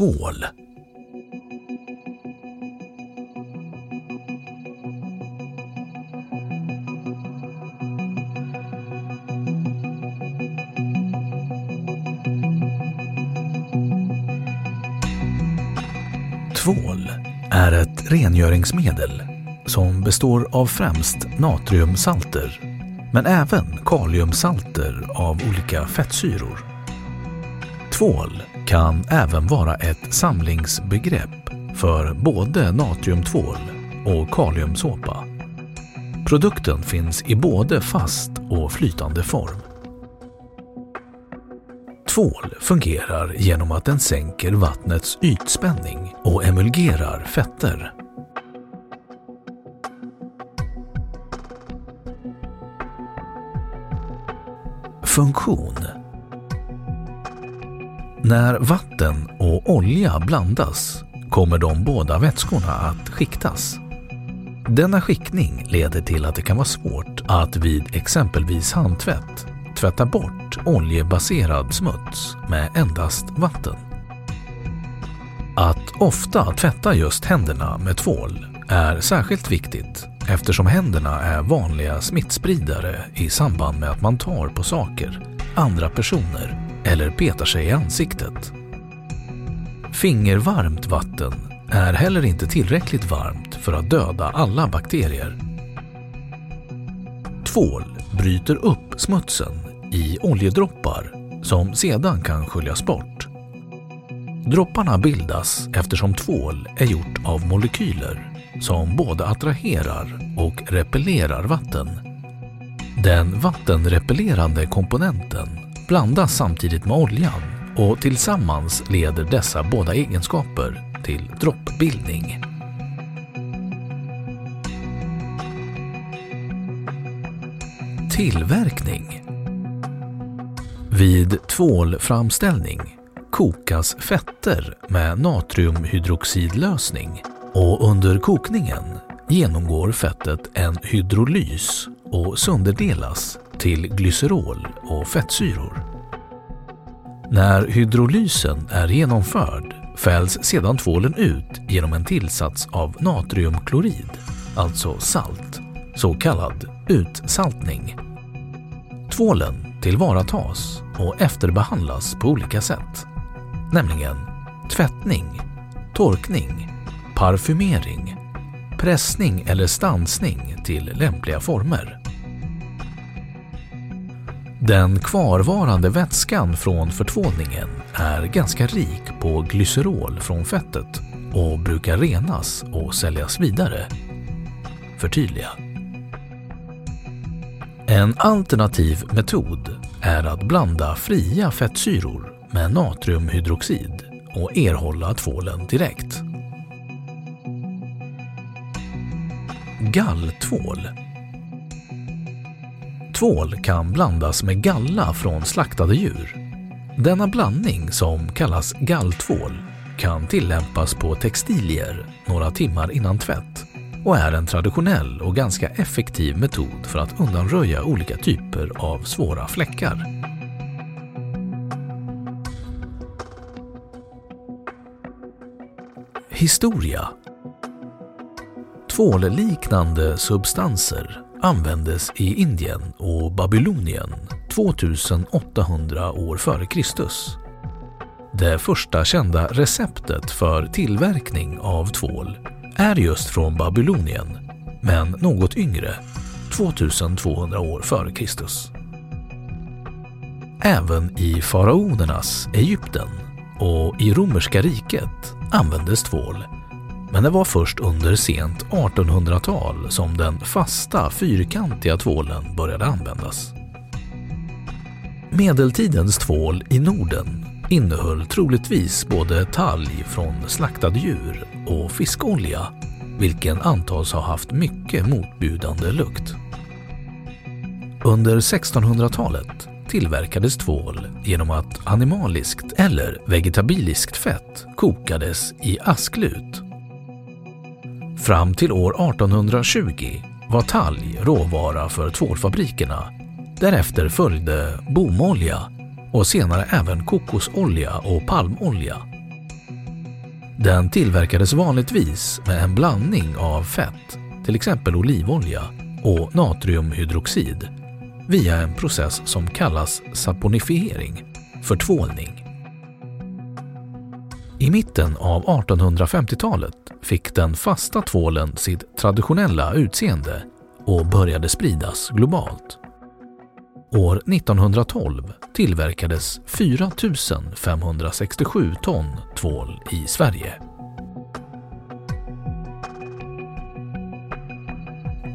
Tvål. Tvål är ett rengöringsmedel som består av främst natriumsalter men även kaliumsalter av olika fettsyror. Tvål kan även vara ett samlingsbegrepp för både natriumtvål och kaliumsåpa. Produkten finns i både fast och flytande form. Tvål fungerar genom att den sänker vattnets ytspänning och emulgerar fetter. Funktion när vatten och olja blandas kommer de båda vätskorna att skiktas. Denna skiktning leder till att det kan vara svårt att vid exempelvis handtvätt tvätta bort oljebaserad smuts med endast vatten. Att ofta tvätta just händerna med tvål är särskilt viktigt eftersom händerna är vanliga smittspridare i samband med att man tar på saker, andra personer eller petar sig i ansiktet. Fingervarmt vatten är heller inte tillräckligt varmt för att döda alla bakterier. Tvål bryter upp smutsen i oljedroppar som sedan kan sköljas bort. Dropparna bildas eftersom tvål är gjort av molekyler som både attraherar och repellerar vatten. Den vattenrepellerande komponenten blandas samtidigt med oljan och tillsammans leder dessa båda egenskaper till droppbildning. Tillverkning Vid tvålframställning kokas fetter med natriumhydroxidlösning och under kokningen genomgår fettet en hydrolys och sönderdelas till glycerol och fettsyror. När hydrolysen är genomförd fälls sedan tvålen ut genom en tillsats av natriumklorid, alltså salt, så kallad utsaltning. Tvålen tillvaratas och efterbehandlas på olika sätt, nämligen tvättning, torkning, parfymering, pressning eller stansning till lämpliga former. Den kvarvarande vätskan från förtvålningen är ganska rik på glycerol från fettet och brukar renas och säljas vidare. Förtydliga. En alternativ metod är att blanda fria fettsyror med natriumhydroxid och erhålla tvålen direkt. galltvål. Tvål kan blandas med galla från slaktade djur. Denna blandning, som kallas galltvål, kan tillämpas på textilier några timmar innan tvätt och är en traditionell och ganska effektiv metod för att undanröja olika typer av svåra fläckar. Historia Tvålliknande substanser användes i Indien och Babylonien 2800 år före Kristus. Det första kända receptet för tillverkning av tvål är just från Babylonien, men något yngre, 2200 år före Kristus. Även i faraonernas Egypten och i romerska riket användes tvål, men det var först under sent 1800-tal som den fasta fyrkantiga tvålen började användas. Medeltidens tvål i Norden innehöll troligtvis både talg från slaktade djur och fiskolja, vilken antas ha haft mycket motbjudande lukt. Under 1600-talet tillverkades tvål genom att animaliskt eller vegetabiliskt fett kokades i asklut. Fram till år 1820 var talg råvara för tvålfabrikerna. Därefter följde bomolja och senare även kokosolja och palmolja. Den tillverkades vanligtvis med en blandning av fett, till exempel olivolja, och natriumhydroxid via en process som kallas saponifiering, förtvålning. I mitten av 1850-talet fick den fasta tvålen sitt traditionella utseende och började spridas globalt. År 1912 tillverkades 4 567 ton tvål i Sverige.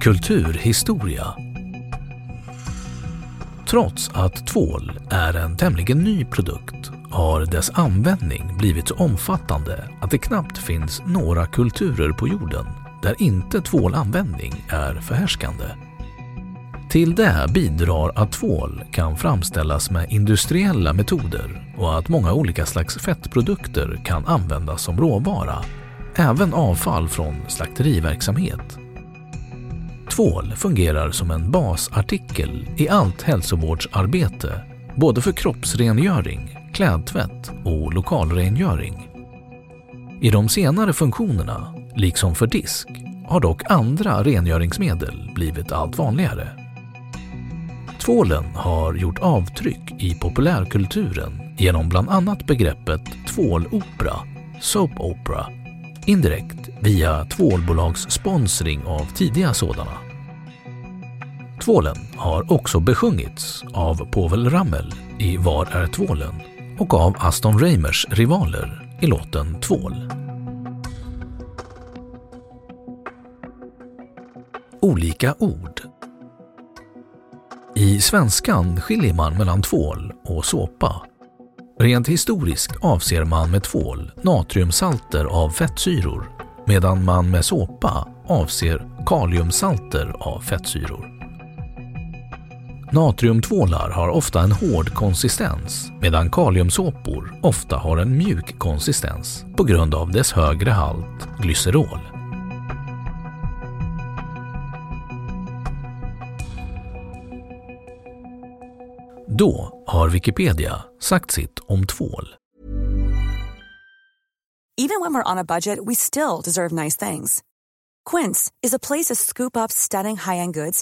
Kulturhistoria Trots att tvål är en tämligen ny produkt har dess användning blivit så omfattande att det knappt finns några kulturer på jorden där inte tvålanvändning är förhärskande. Till det bidrar att tvål kan framställas med industriella metoder och att många olika slags fettprodukter kan användas som råvara, även avfall från slakteriverksamhet. Tvål fungerar som en basartikel i allt hälsovårdsarbete, både för kroppsrengöring, klädtvätt och lokalrengöring. I de senare funktionerna, liksom för disk, har dock andra rengöringsmedel blivit allt vanligare. Tvålen har gjort avtryck i populärkulturen genom bland annat begreppet tvålopera, soap opera, indirekt via tvålbolags sponsring av tidiga sådana. Tvålen har också besjungits av Povel Ramel i Var är tvålen och av Aston Reimers rivaler i låten Tvål. Olika ord i svenskan skiljer man mellan tvål och såpa. Rent historiskt avser man med tvål natriumsalter av fettsyror medan man med såpa avser kaliumsalter av fettsyror. Natriumtvålar har ofta en hård konsistens medan kaliumsåpor ofta har en mjuk konsistens på grund av dess högre halt glycerol. Då har Wikipedia sagt sitt om tvål. Even when we're on a budget we still deserve nice things. Quince is a place to scoop up stunning high-end goods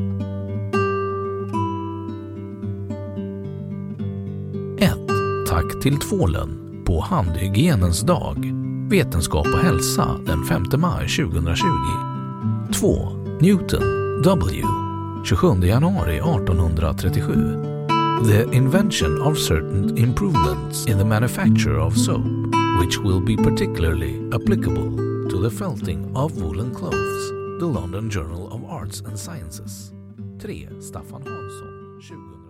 Tack till tvålen på handhygienens dag. Vetenskap och hälsa den 5 maj 2020. 2. Newton W. 27 januari 1837. The invention of certain improvements in the manufacture of soap, which will be particularly applicable to the felting of woolen clothes. The London Journal of Arts and Sciences. 3. Staffan Hansson 20